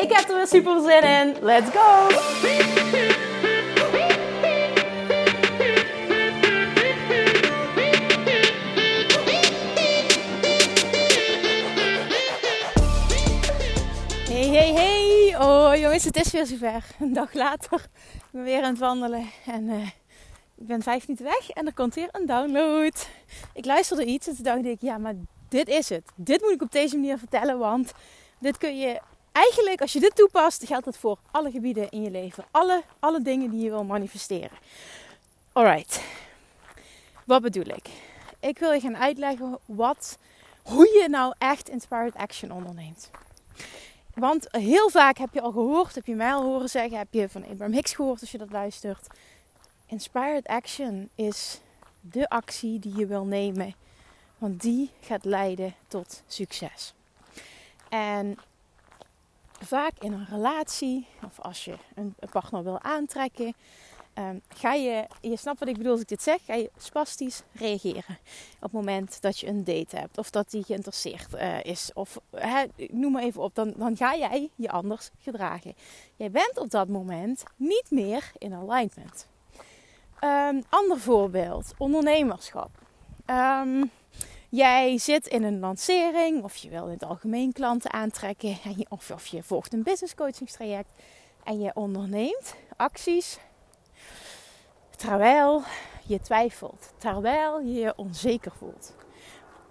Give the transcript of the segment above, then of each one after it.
Ik heb er weer super zin in. Let's go! Hey, hey, hey! Oh jongens, het is weer zover. Een dag later. Ik ben weer aan het wandelen. En uh, ik ben vijf minuten weg en er komt weer een download. Ik luisterde iets en toen dacht ik, ja, maar dit is het. Dit moet ik op deze manier vertellen, want dit kun je eigenlijk, als je dit toepast, geldt het voor alle gebieden in je leven. Alle, alle dingen die je wil manifesteren. Alright. Wat bedoel ik? Ik wil je gaan uitleggen wat, hoe je nou echt inspired action onderneemt. Want heel vaak heb je al gehoord, heb je mij al horen zeggen, heb je van Abraham Hicks gehoord als je dat luistert. Inspired action is de actie die je wil nemen, want die gaat leiden tot succes. En vaak in een relatie, of als je een partner wil aantrekken, um, ga je, je snapt wat ik bedoel als ik dit zeg, ga je spastisch reageren. Op het moment dat je een date hebt, of dat die geïnteresseerd uh, is, of noem maar even op, dan, dan ga jij je anders gedragen. Jij bent op dat moment niet meer in alignment. Um, ander voorbeeld, ondernemerschap. Um, Jij zit in een lancering of je wil in het algemeen klanten aantrekken of, je volgt een business coachingstraject en je onderneemt acties terwijl je twijfelt, terwijl je je onzeker voelt.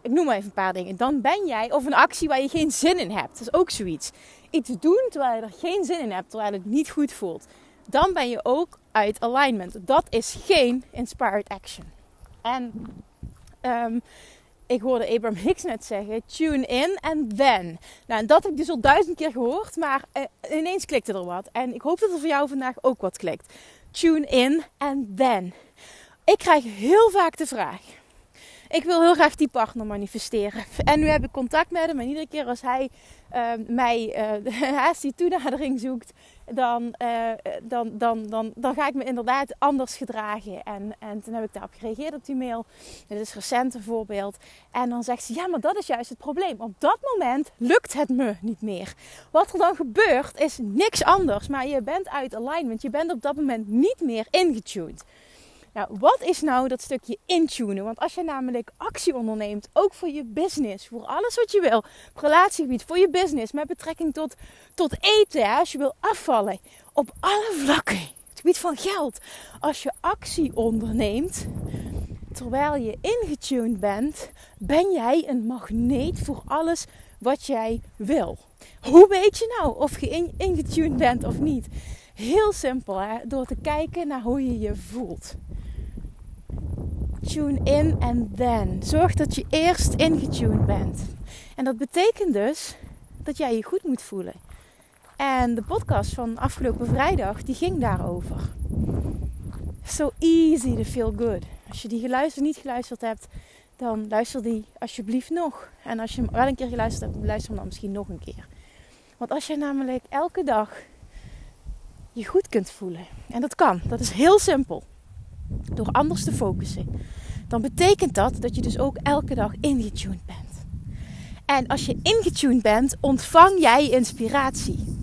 Ik noem maar even een paar dingen. Dan ben jij, of een actie waar je geen zin in hebt. Dat is ook zoiets. Iets doen terwijl je er geen zin in hebt, terwijl het niet goed voelt. Dan ben je ook uit alignment. Dat is geen inspired action. En um, ik hoorde Abraham Hicks net zeggen: tune in en then. Nou, dat heb ik dus al duizend keer gehoord, maar uh, ineens klikte er wat. En ik hoop dat er voor jou vandaag ook wat klikt. Tune in en then. Ik krijg heel vaak de vraag: ik wil heel graag die partner manifesteren. En nu heb ik contact met hem. En iedere keer als hij uh, mij, uh, als die toenadering zoekt, dan, uh, dan, dan, dan, dan ga ik me inderdaad anders gedragen. En, en toen heb ik daarop gereageerd op die mail. Dit is recent een voorbeeld. En dan zegt ze, ja, maar dat is juist het probleem. Op dat moment lukt het me niet meer. Wat er dan gebeurt is niks anders. Maar je bent uit alignment. Je bent op dat moment niet meer ingetuned. Nou, wat is nou dat stukje intunen? Want als je namelijk actie onderneemt, ook voor je business, voor alles wat je wil, op relatiegebied, voor je business, met betrekking tot, tot eten, als je wil afvallen, op alle vlakken, het gebied van geld, als je actie onderneemt, terwijl je ingetuned bent, ben jij een magneet voor alles wat jij wil. Hoe weet je nou of je ingetuned bent of niet? Heel simpel, hè? door te kijken naar hoe je je voelt. Tune in en then. Zorg dat je eerst ingetuned bent. En dat betekent dus dat jij je goed moet voelen. En de podcast van afgelopen vrijdag, die ging daarover. So easy to feel good. Als je die geluisterd, niet geluisterd hebt, dan luister die alsjeblieft nog. En als je wel een keer geluisterd hebt, luister hem dan misschien nog een keer. Want als je namelijk elke dag je goed kunt voelen. En dat kan. Dat is heel simpel. Door anders te focussen. Dan betekent dat dat je dus ook elke dag ingetuned bent. En als je ingetuned bent, ontvang jij inspiratie.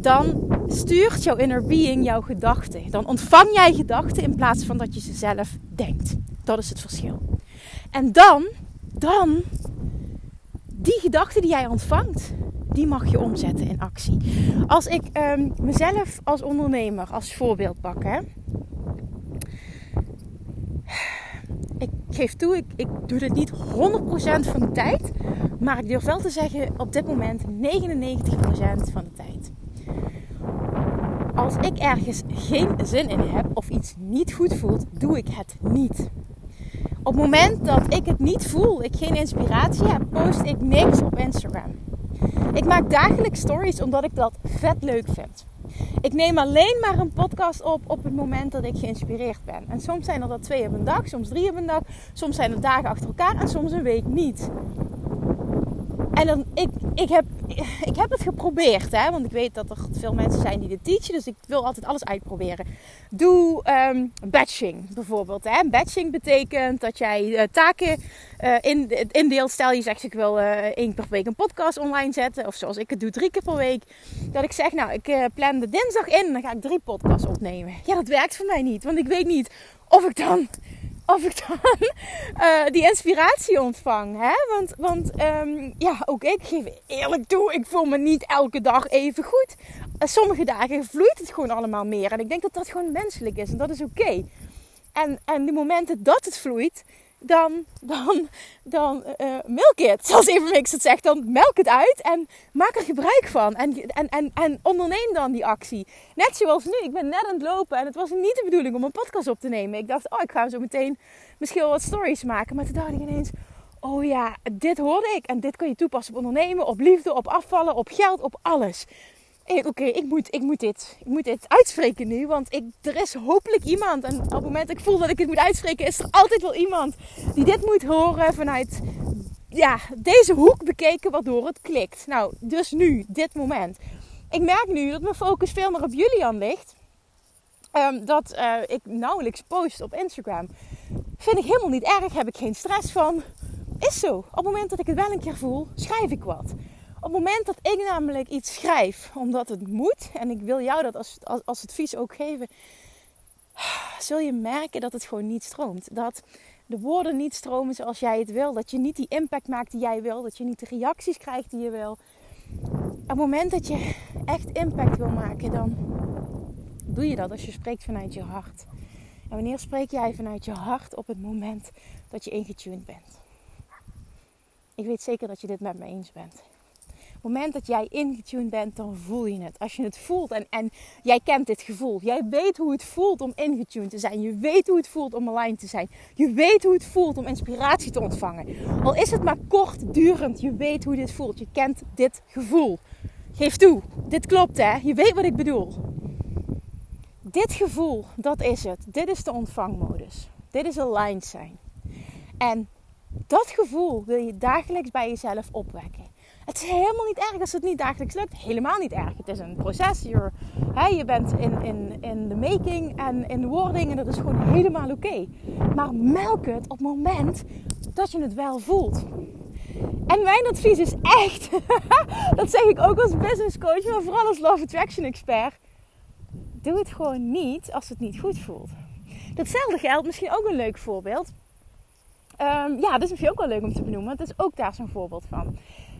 Dan stuurt jouw inner being jouw gedachten. Dan ontvang jij gedachten in plaats van dat je ze zelf denkt. Dat is het verschil. En dan, dan, die gedachten die jij ontvangt, die mag je omzetten in actie. Als ik um, mezelf als ondernemer als voorbeeld pak, hè. Ik geef toe, ik, ik doe dit niet 100% van de tijd. Maar ik durf wel te zeggen, op dit moment 99% van de tijd. Als ik ergens geen zin in heb of iets niet goed voelt, doe ik het niet. Op het moment dat ik het niet voel, ik geen inspiratie heb, post ik niks op Instagram. Ik maak dagelijks stories omdat ik dat vet leuk vind. Ik neem alleen maar een podcast op op het moment dat ik geïnspireerd ben. En soms zijn er dat twee op een dag, soms drie op een dag, soms zijn er dagen achter elkaar en soms een week niet. En dan, ik, ik, heb, ik heb het geprobeerd, hè, want ik weet dat er veel mensen zijn die dit teachen, dus ik wil altijd alles uitproberen. Doe um, batching bijvoorbeeld. Hè. Batching betekent dat jij uh, taken uh, in, indeelt. Stel je zegt ik wil uh, één per week een podcast online zetten, of zoals ik het doe drie keer per week. Dat ik zeg, nou ik plan de dinsdag in dan ga ik drie podcasts opnemen. Ja, dat werkt voor mij niet, want ik weet niet of ik dan of ik dan uh, die inspiratie ontvang. Hè? Want, want um, ja, ook ik geef eerlijk toe, ik voel me niet elke dag even goed. Uh, sommige dagen vloeit het gewoon allemaal meer. En ik denk dat dat gewoon menselijk is en dat is oké. En, en de momenten dat het vloeit, dan, dan, dan uh, milk it. Zoals Evermix het zegt, dan melk het uit en maak er gebruik van. En, en, en, en onderneem dan die actie. Net zoals nu, ik ben net aan het lopen en het was niet de bedoeling om een podcast op te nemen. Ik dacht, oh, ik ga zo meteen misschien wel wat stories maken. Maar toen dacht ik ineens, oh ja, dit hoorde ik. En dit kun je toepassen op ondernemen, op liefde, op afvallen, op geld, op alles. Oké, ik, moet, ik, moet dit, ik moet dit uitspreken nu. Want ik, er is hopelijk iemand. En op het moment dat ik voel dat ik het moet uitspreken, is er altijd wel iemand die dit moet horen vanuit ja, deze hoek bekeken, waardoor het klikt. Nou, dus nu, dit moment. Ik merk nu dat mijn focus veel meer op Julian ligt. Um, dat uh, ik nauwelijks post op Instagram. Vind ik helemaal niet erg, heb ik geen stress van. Is zo. Op het moment dat ik het wel een keer voel, schrijf ik wat. Op het moment dat ik namelijk iets schrijf, omdat het moet, en ik wil jou dat als, als, als advies ook geven, zul je merken dat het gewoon niet stroomt. Dat de woorden niet stromen zoals jij het wil. Dat je niet die impact maakt die jij wil. Dat je niet de reacties krijgt die je wil. Op het moment dat je echt impact wil maken, dan doe je dat als je spreekt vanuit je hart. En wanneer spreek jij vanuit je hart op het moment dat je ingetuned bent? Ik weet zeker dat je dit met me eens bent het moment dat jij ingetuned bent, dan voel je het. Als je het voelt en, en jij kent dit gevoel. Jij weet hoe het voelt om ingetuned te zijn. Je weet hoe het voelt om aligned te zijn. Je weet hoe het voelt om inspiratie te ontvangen. Al is het maar kortdurend, je weet hoe dit voelt. Je kent dit gevoel. Geef toe, dit klopt hè. Je weet wat ik bedoel. Dit gevoel, dat is het. Dit is de ontvangmodus. Dit is aligned zijn. En dat gevoel wil je dagelijks bij jezelf opwekken. Het is helemaal niet erg als het niet dagelijks lukt. Helemaal niet erg. Het is een proces. Je bent in, in, in de making en in de wording en dat is gewoon helemaal oké. Maar melk het op het moment dat je het wel voelt. En mijn advies is echt, dat zeg ik ook als business coach, maar vooral als Love Attraction expert. Doe het gewoon niet als het niet goed voelt. Datzelfde geldt misschien ook een leuk voorbeeld. Um, ja, dat is misschien ook wel leuk om te benoemen. Het is ook daar zo'n voorbeeld van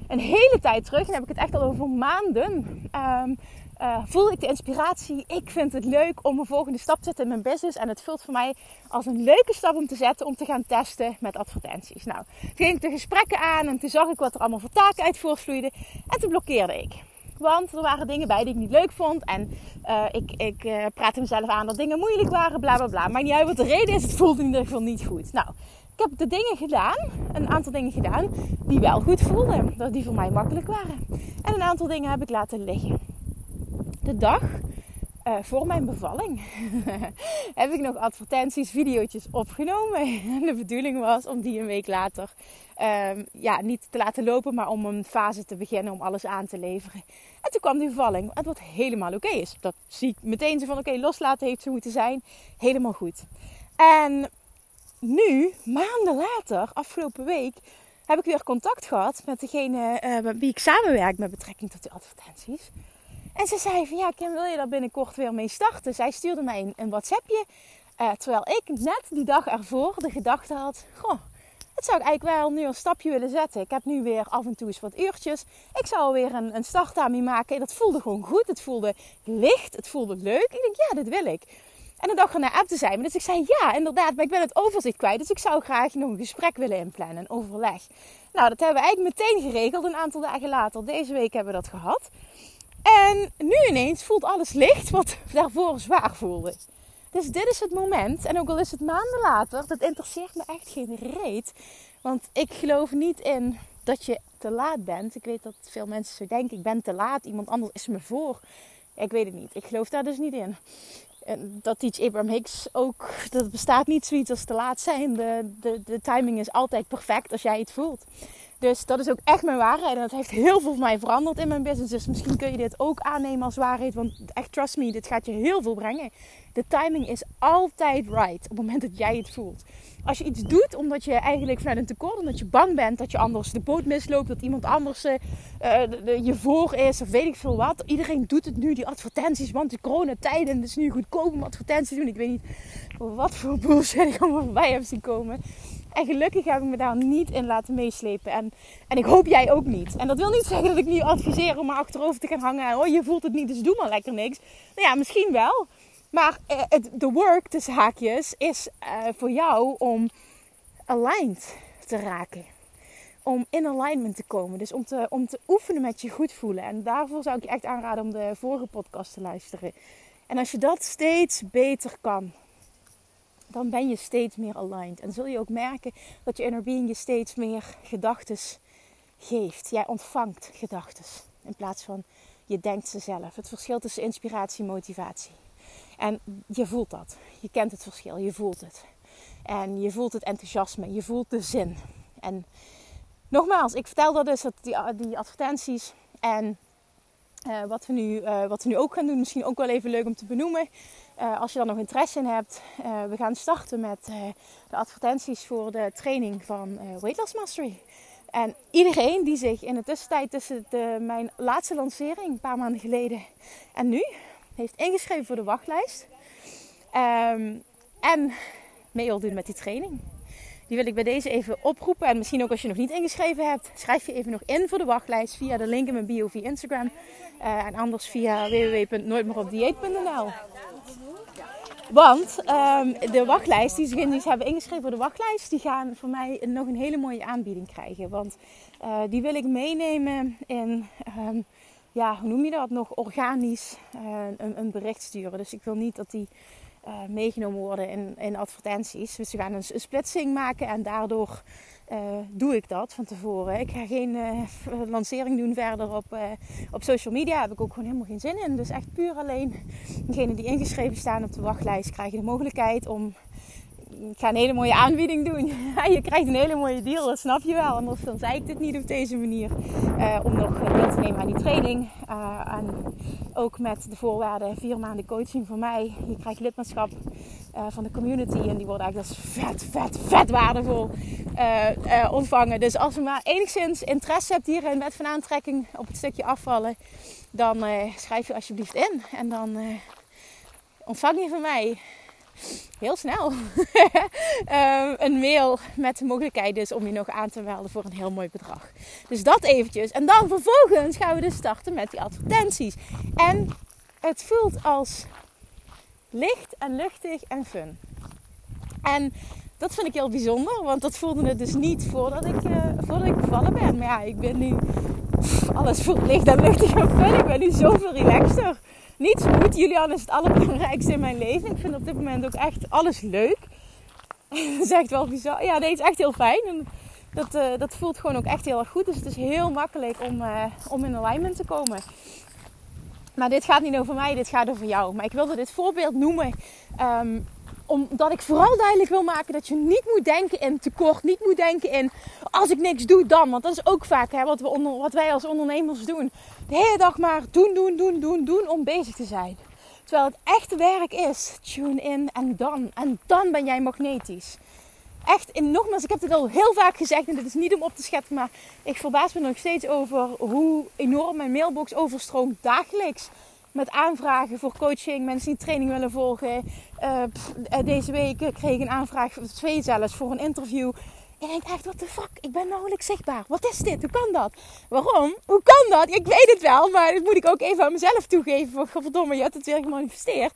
een hele tijd terug, en heb ik het echt al over maanden, um, uh, voel ik de inspiratie. Ik vind het leuk om een volgende stap te zetten in mijn business. En het voelt voor mij als een leuke stap om te zetten om te gaan testen met advertenties. Nou, toen ging ik de gesprekken aan en toen zag ik wat er allemaal voor taken uit voortvloeide. En toen blokkeerde ik. Want er waren dingen bij die ik niet leuk vond. En uh, ik, ik uh, praatte mezelf aan dat dingen moeilijk waren, bla bla bla. Maar niet uit wat de reden is, het voelde in ieder geval niet goed. Nou, ik heb de dingen gedaan, een aantal dingen gedaan, die wel goed voelden. Dat die voor mij makkelijk waren. En een aantal dingen heb ik laten liggen. De dag uh, voor mijn bevalling heb ik nog advertenties, video's opgenomen. En de bedoeling was om die een week later um, ja, niet te laten lopen, maar om een fase te beginnen om alles aan te leveren. En toen kwam die bevalling, wat helemaal oké is. Dat zie ik meteen zo van oké, loslaten heeft zo moeten zijn. Helemaal goed. En nu, maanden later, afgelopen week, heb ik weer contact gehad met degene uh, met wie ik samenwerk met betrekking tot de advertenties. En ze zei van ja, Kim, wil je daar binnenkort weer mee starten? Zij stuurde mij een, een WhatsAppje. Uh, terwijl ik net die dag ervoor de gedachte had: Goh, het zou ik eigenlijk wel nu een stapje willen zetten. Ik heb nu weer af en toe eens wat uurtjes. Ik zou weer een, een start aan maken. En dat voelde gewoon goed. Het voelde licht. Het voelde leuk. Ik denk, ja, dit wil ik. En de dag erna appte zij me. Dus ik zei ja, inderdaad, maar ik ben het overzicht kwijt. Dus ik zou graag nog een gesprek willen inplannen, een overleg. Nou, dat hebben we eigenlijk meteen geregeld. Een aantal dagen later, deze week hebben we dat gehad. En nu ineens voelt alles licht wat daarvoor zwaar voelde. Dus dit is het moment. En ook al is het maanden later, dat interesseert me echt geen reet. Want ik geloof niet in dat je te laat bent. Ik weet dat veel mensen zo denken. Ik ben te laat. Iemand anders is me voor. Ik weet het niet. Ik geloof daar dus niet in. En dat teach Abraham Hicks ook. Dat bestaat niet zoiets als te laat zijn. De, de, de timing is altijd perfect als jij het voelt. Dus dat is ook echt mijn waarheid. En dat heeft heel veel voor mij veranderd in mijn business. Dus misschien kun je dit ook aannemen als waarheid. Want echt, trust me, dit gaat je heel veel brengen. De timing is altijd right op het moment dat jij het voelt. Als je iets doet omdat je eigenlijk vanuit een tekort, omdat je bang bent dat je anders de boot misloopt, dat iemand anders uh, je voor is of weet ik veel wat. Iedereen doet het nu, die advertenties, want de coronatijden, het is nu goedkoop om advertenties te doen. Ik weet niet wat voor bullshit ik allemaal voorbij heb zien komen. En gelukkig heb ik me daar niet in laten meeslepen. En, en ik hoop jij ook niet. En dat wil niet zeggen dat ik nu adviseer om maar achterover te gaan hangen. Oh, je voelt het niet, dus doe maar lekker niks. Nou ja, misschien wel. Maar eh, de work, tussen haakjes, is uh, voor jou om aligned te raken. Om in alignment te komen. Dus om te, om te oefenen met je goed voelen. En daarvoor zou ik je echt aanraden om de vorige podcast te luisteren. En als je dat steeds beter kan, dan ben je steeds meer aligned. En zul je ook merken dat je inner being je steeds meer gedachten geeft. Jij ontvangt gedachten in plaats van je denkt ze zelf. Het verschil tussen inspiratie en motivatie. En je voelt dat. Je kent het verschil. Je voelt het. En je voelt het enthousiasme. Je voelt de zin. En nogmaals, ik vertel dat dus dat die, die advertenties en uh, wat, we nu, uh, wat we nu ook gaan doen, misschien ook wel even leuk om te benoemen. Uh, als je daar nog interesse in hebt, we gaan starten met de advertenties voor de training van Weight Loss Mastery. En iedereen die zich in de tussentijd tussen de, mijn laatste lancering, een paar maanden geleden, en nu heeft ingeschreven voor de wachtlijst. Um, en mee doen met die training. Die wil ik bij deze even oproepen. En misschien ook als je nog niet ingeschreven hebt, schrijf je even nog in voor de wachtlijst via de link in mijn bio via Instagram. Uh, en anders via www.nooitmeeropdieet.nl. Want um, de wachtlijst, die zich hebben ingeschreven voor de wachtlijst, die gaan voor mij nog een hele mooie aanbieding krijgen. Want uh, die wil ik meenemen in um, ja, hoe noem je dat, nog organisch uh, een, een, bericht sturen. Dus ik wil niet dat die uh, meegenomen worden in, in advertenties. Dus we gaan een, splitsing maken en daardoor uh, doe ik dat van tevoren. Ik ga geen lancering doen verder op, op social media. Daar heb ik ook gewoon helemaal geen zin in. Dus echt puur alleen degenen die ingeschreven staan op de wachtlijst krijgen de mogelijkheid om ik ga een hele mooie aanbieding doen. je krijgt een hele mooie deal, dat snap je wel. Anders dan zei ik dit niet op deze manier. Uh, om nog deel te nemen aan die training. Uh, en ook met de voorwaarden vier maanden coaching voor mij. Je krijgt lidmaatschap uh, van de community. En die worden eigenlijk als vet, vet, vet waardevol ontvangen. Dus als je maar enigszins interesse hebt hierin met van aantrekking op het stukje afvallen. Dan schrijf je alsjeblieft in. En dan ontvang je van mij heel snel um, een mail met de mogelijkheid dus om je nog aan te melden voor een heel mooi bedrag. Dus dat eventjes. En dan vervolgens gaan we dus starten met die advertenties. En het voelt als licht en luchtig en fun. En dat vind ik heel bijzonder, want dat voelde het dus niet voordat ik, uh, voordat ik bevallen ben. Maar ja, ik ben nu... alles voelt licht en luchtig en fun. Ik ben nu zoveel relaxter niet zo goed. Julian is het allerbelangrijkste in mijn leven. Ik vind op dit moment ook echt alles leuk. dat is echt wel bizar. Ja, nee, het is echt heel fijn. Dat, uh, dat voelt gewoon ook echt heel erg goed. Dus het is heel makkelijk om, uh, om in alignment te komen. Maar dit gaat niet over mij, dit gaat over jou. Maar ik wilde dit voorbeeld noemen. Um, omdat ik vooral duidelijk wil maken dat je niet moet denken in tekort. Niet moet denken in als ik niks doe dan. Want dat is ook vaak hè, wat, we wat wij als ondernemers doen. De hele dag maar doen, doen, doen, doen, doen om bezig te zijn. Terwijl het echte werk is tune in en dan. En dan ben jij magnetisch. Echt, en nogmaals, ik heb het al heel vaak gezegd en dit is niet om op te scheppen, maar ik verbaas me nog steeds over hoe enorm mijn mailbox overstroomt dagelijks met aanvragen voor coaching, mensen die training willen volgen. Uh, deze week kreeg ik een aanvraag, twee zelfs, voor een interview. Ik denk echt, wat de fuck, ik ben nauwelijks zichtbaar. Wat is dit? Hoe kan dat? Waarom? Hoe kan dat? Ik weet het wel, maar dat moet ik ook even aan mezelf toegeven. Verdomme, je hebt het weer gemanifesteerd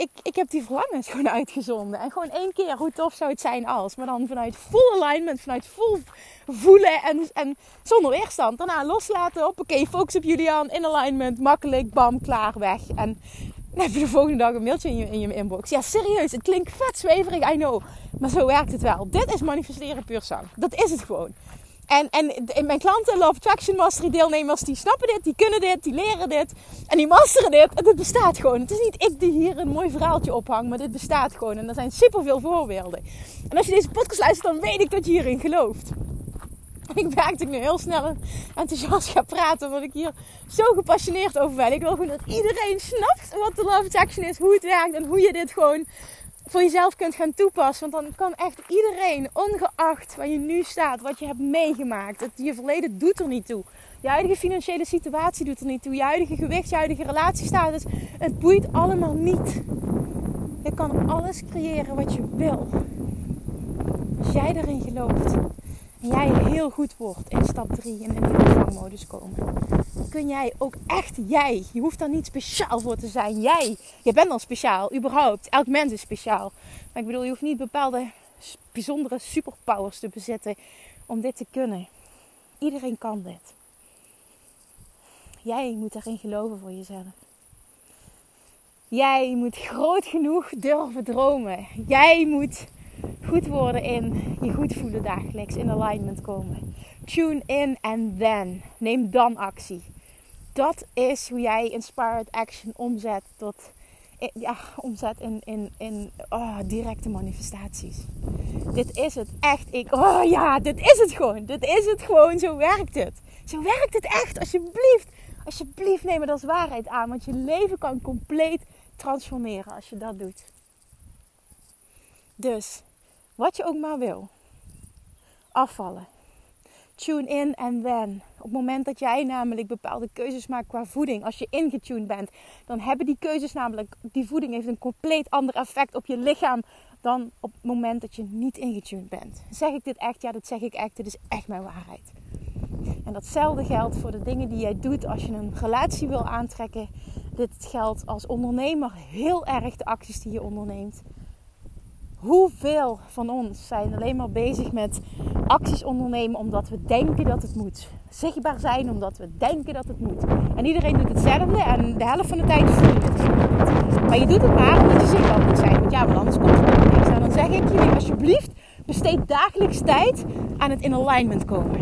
ik, ik heb die verlangens gewoon uitgezonden. En gewoon één keer, hoe tof zou het zijn als. Maar dan vanuit full alignment, vanuit full voelen en, en zonder weerstand. Daarna loslaten, oké, focus op Julian, in alignment, makkelijk, bam, klaar, weg. En dan heb je de volgende dag een mailtje in je, in je inbox. Ja, serieus, het klinkt vet zweverig, I know. Maar zo werkt het wel. Dit is manifesteren puur zang. Dat is het gewoon. En, en mijn klanten, Love Attraction Mastery deelnemers, die snappen dit, die kunnen dit, die leren dit. En die masteren dit. En dit bestaat gewoon. Het is niet ik die hier een mooi verhaaltje ophang, maar dit bestaat gewoon. En er zijn superveel voorbeelden. En als je deze podcast luistert, dan weet ik dat je hierin gelooft. Ik merk dat ik nu heel snel enthousiast ga praten, omdat ik hier zo gepassioneerd over ben. Ik wil gewoon dat iedereen snapt wat de Love Attraction is, hoe het werkt en hoe je dit gewoon voor jezelf kunt gaan toepassen. Want dan kan echt iedereen, ongeacht waar je nu staat, wat je hebt meegemaakt, het, je verleden doet er niet toe. Je huidige financiële situatie doet er niet toe. Je huidige gewicht, je huidige relatiestatus. Het boeit allemaal niet. Je kan alles creëren wat je wil. Als jij erin gelooft. En jij heel goed wordt in stap 3 en in de ontvangmodus komen. Kun jij ook echt jij. Je hoeft daar niet speciaal voor te zijn. Jij. Je bent al speciaal. Überhaupt. Elk mens is speciaal. Maar ik bedoel, je hoeft niet bepaalde bijzondere superpowers te bezitten om dit te kunnen. Iedereen kan dit. Jij moet erin geloven voor jezelf. Jij moet groot genoeg durven dromen. Jij moet goed worden in je goed voelen dagelijks, in alignment komen. Tune in en then. Neem dan actie. Dat is hoe jij inspired action omzet tot ja, omzet in, in, in oh, directe manifestaties. Dit is het echt. Ik, oh ja, dit is het gewoon. Dit is het gewoon. Zo werkt het. Zo werkt het echt. Alsjeblieft. Alsjeblieft neem het als waarheid aan. Want je leven kan compleet transformeren als je dat doet. Dus, wat je ook maar wil. Afvallen. Tune in en then. Op het moment dat jij namelijk bepaalde keuzes maakt qua voeding, als je ingetuned bent, dan hebben die keuzes namelijk, die voeding heeft een compleet ander effect op je lichaam dan op het moment dat je niet ingetuned bent. Zeg ik dit echt? Ja, dat zeg ik echt. Dit is echt mijn waarheid. En datzelfde geldt voor de dingen die jij doet als je een relatie wil aantrekken. Dit geldt als ondernemer heel erg de acties die je onderneemt. Hoeveel van ons zijn alleen maar bezig met acties ondernemen omdat we denken dat het moet. Zichtbaar zijn omdat we denken dat het moet. En iedereen doet hetzelfde en de helft van de tijd voel je het niet. Maar je doet het maar omdat je zichtbaar moet zijn. Want ja, want anders komt er niks. En dan zeg ik jullie alsjeblieft, besteed dagelijks tijd aan het in alignment komen.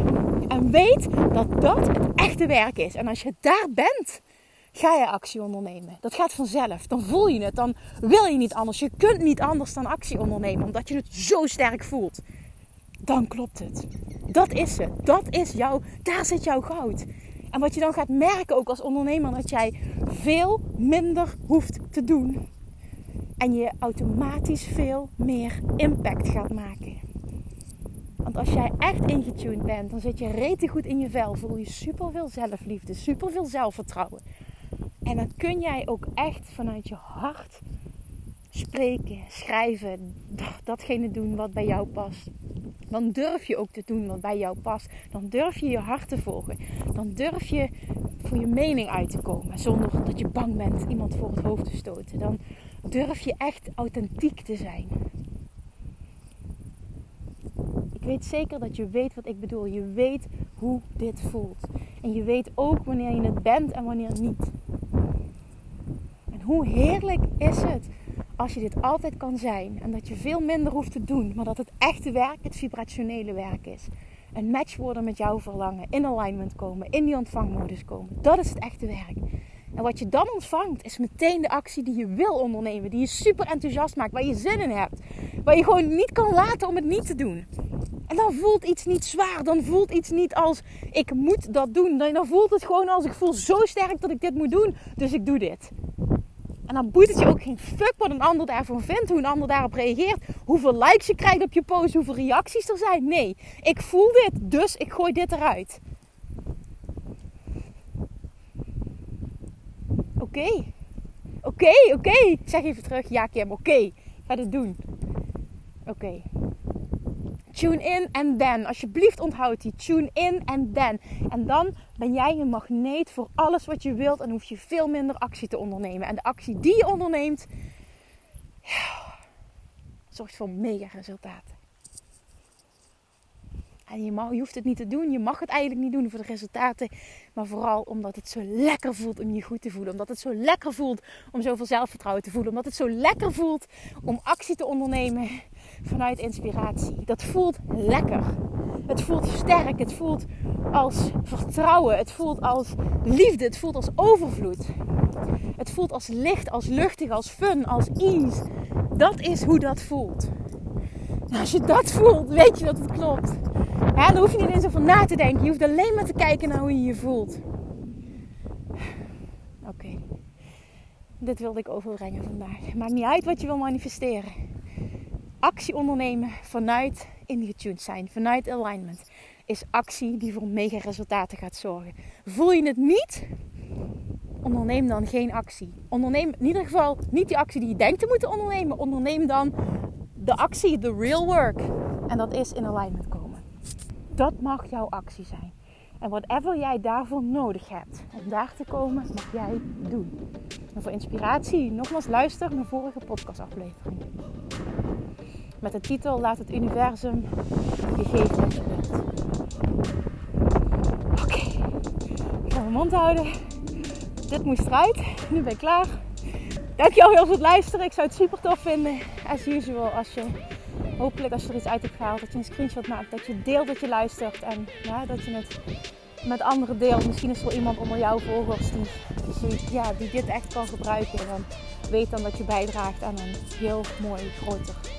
En weet dat dat het echte werk is. En als je daar bent, ga je actie ondernemen. Dat gaat vanzelf. Dan voel je het. Dan wil je niet anders. Je kunt niet anders dan actie ondernemen. Omdat je het zo sterk voelt. Dan klopt het. Dat is het. Dat is jouw. Daar zit jouw goud. En wat je dan gaat merken ook als ondernemer. Dat jij veel minder hoeft te doen. En je automatisch veel meer impact gaat maken. Want als jij echt ingetuned bent, dan zit je rete goed in je vel. Voel je super veel zelfliefde, super veel zelfvertrouwen. En dan kun jij ook echt vanuit je hart spreken, schrijven, datgene doen wat bij jou past. Dan durf je ook te doen wat bij jou past. Dan durf je je hart te volgen. Dan durf je voor je mening uit te komen zonder dat je bang bent iemand voor het hoofd te stoten. Dan durf je echt authentiek te zijn. Ik weet zeker dat je weet wat ik bedoel. Je weet hoe dit voelt. En je weet ook wanneer je het bent en wanneer niet. En hoe heerlijk is het als je dit altijd kan zijn. En dat je veel minder hoeft te doen. Maar dat het echte werk het vibrationele werk is. Een match worden met jouw verlangen. In alignment komen. In die ontvangmodus komen. Dat is het echte werk. En wat je dan ontvangt is meteen de actie die je wil ondernemen. Die je super enthousiast maakt. Waar je zin in hebt. Waar je gewoon niet kan laten om het niet te doen. En dan voelt iets niet zwaar. Dan voelt iets niet als ik moet dat doen. Dan voelt het gewoon als ik voel zo sterk dat ik dit moet doen. Dus ik doe dit. En dan boeit het je ook geen fuck wat een ander daarvan vindt. Hoe een ander daarop reageert. Hoeveel likes je krijgt op je post. Hoeveel reacties er zijn. Nee, ik voel dit. Dus ik gooi dit eruit. Oké. Oké, oké. Zeg even terug. Ja Kim, oké. Ga dit doen. Oké. Tune in en then. Alsjeblieft onthoud die. Tune in en then. En dan ben jij een magneet voor alles wat je wilt. En hoef je veel minder actie te ondernemen. En de actie die je onderneemt, zorgt voor mega resultaten. En je, mag, je hoeft het niet te doen. Je mag het eigenlijk niet doen voor de resultaten. Maar vooral omdat het zo lekker voelt om je goed te voelen. Omdat het zo lekker voelt om zoveel zelfvertrouwen te voelen. Omdat het zo lekker voelt om actie te ondernemen vanuit inspiratie. Dat voelt lekker. Het voelt sterk, het voelt als vertrouwen, het voelt als liefde, het voelt als overvloed. Het voelt als licht, als luchtig, als fun, als ease. Dat is hoe dat voelt. Als je dat voelt, weet je dat het klopt. Ja, dan hoef je niet eens over na te denken. Je hoeft alleen maar te kijken naar hoe je je voelt. Oké. Dit wilde ik overbrengen vandaag. Maakt niet uit wat je wil manifesteren. Actie ondernemen vanuit ingetuned zijn, vanuit alignment, is actie die voor mega resultaten gaat zorgen. Voel je het niet? Onderneem dan geen actie. Onderneem in ieder geval niet die actie die je denkt te moeten ondernemen. Onderneem dan de actie, de real work. En dat is in alignment komen. Dat mag jouw actie zijn. En whatever jij daarvoor nodig hebt om daar te komen, mag jij doen. En voor inspiratie, nogmaals luister mijn vorige podcastaflevering. Met de titel Laat het universum je geven wat je wilt. Oké, ik ga mijn mond houden. Dit moest eruit. Nu ben ik klaar. Dankjewel heel voor het luisteren. Ik zou het super tof vinden. As usual, als je hopelijk als je er iets uit hebt gehaald, dat je een screenshot maakt, dat je deelt dat je luistert en ja, dat je het met anderen deelt. Misschien is er wel iemand onder jouw volgers die, ja, die dit echt kan gebruiken. En dan weet dan dat je bijdraagt aan een heel mooi, groter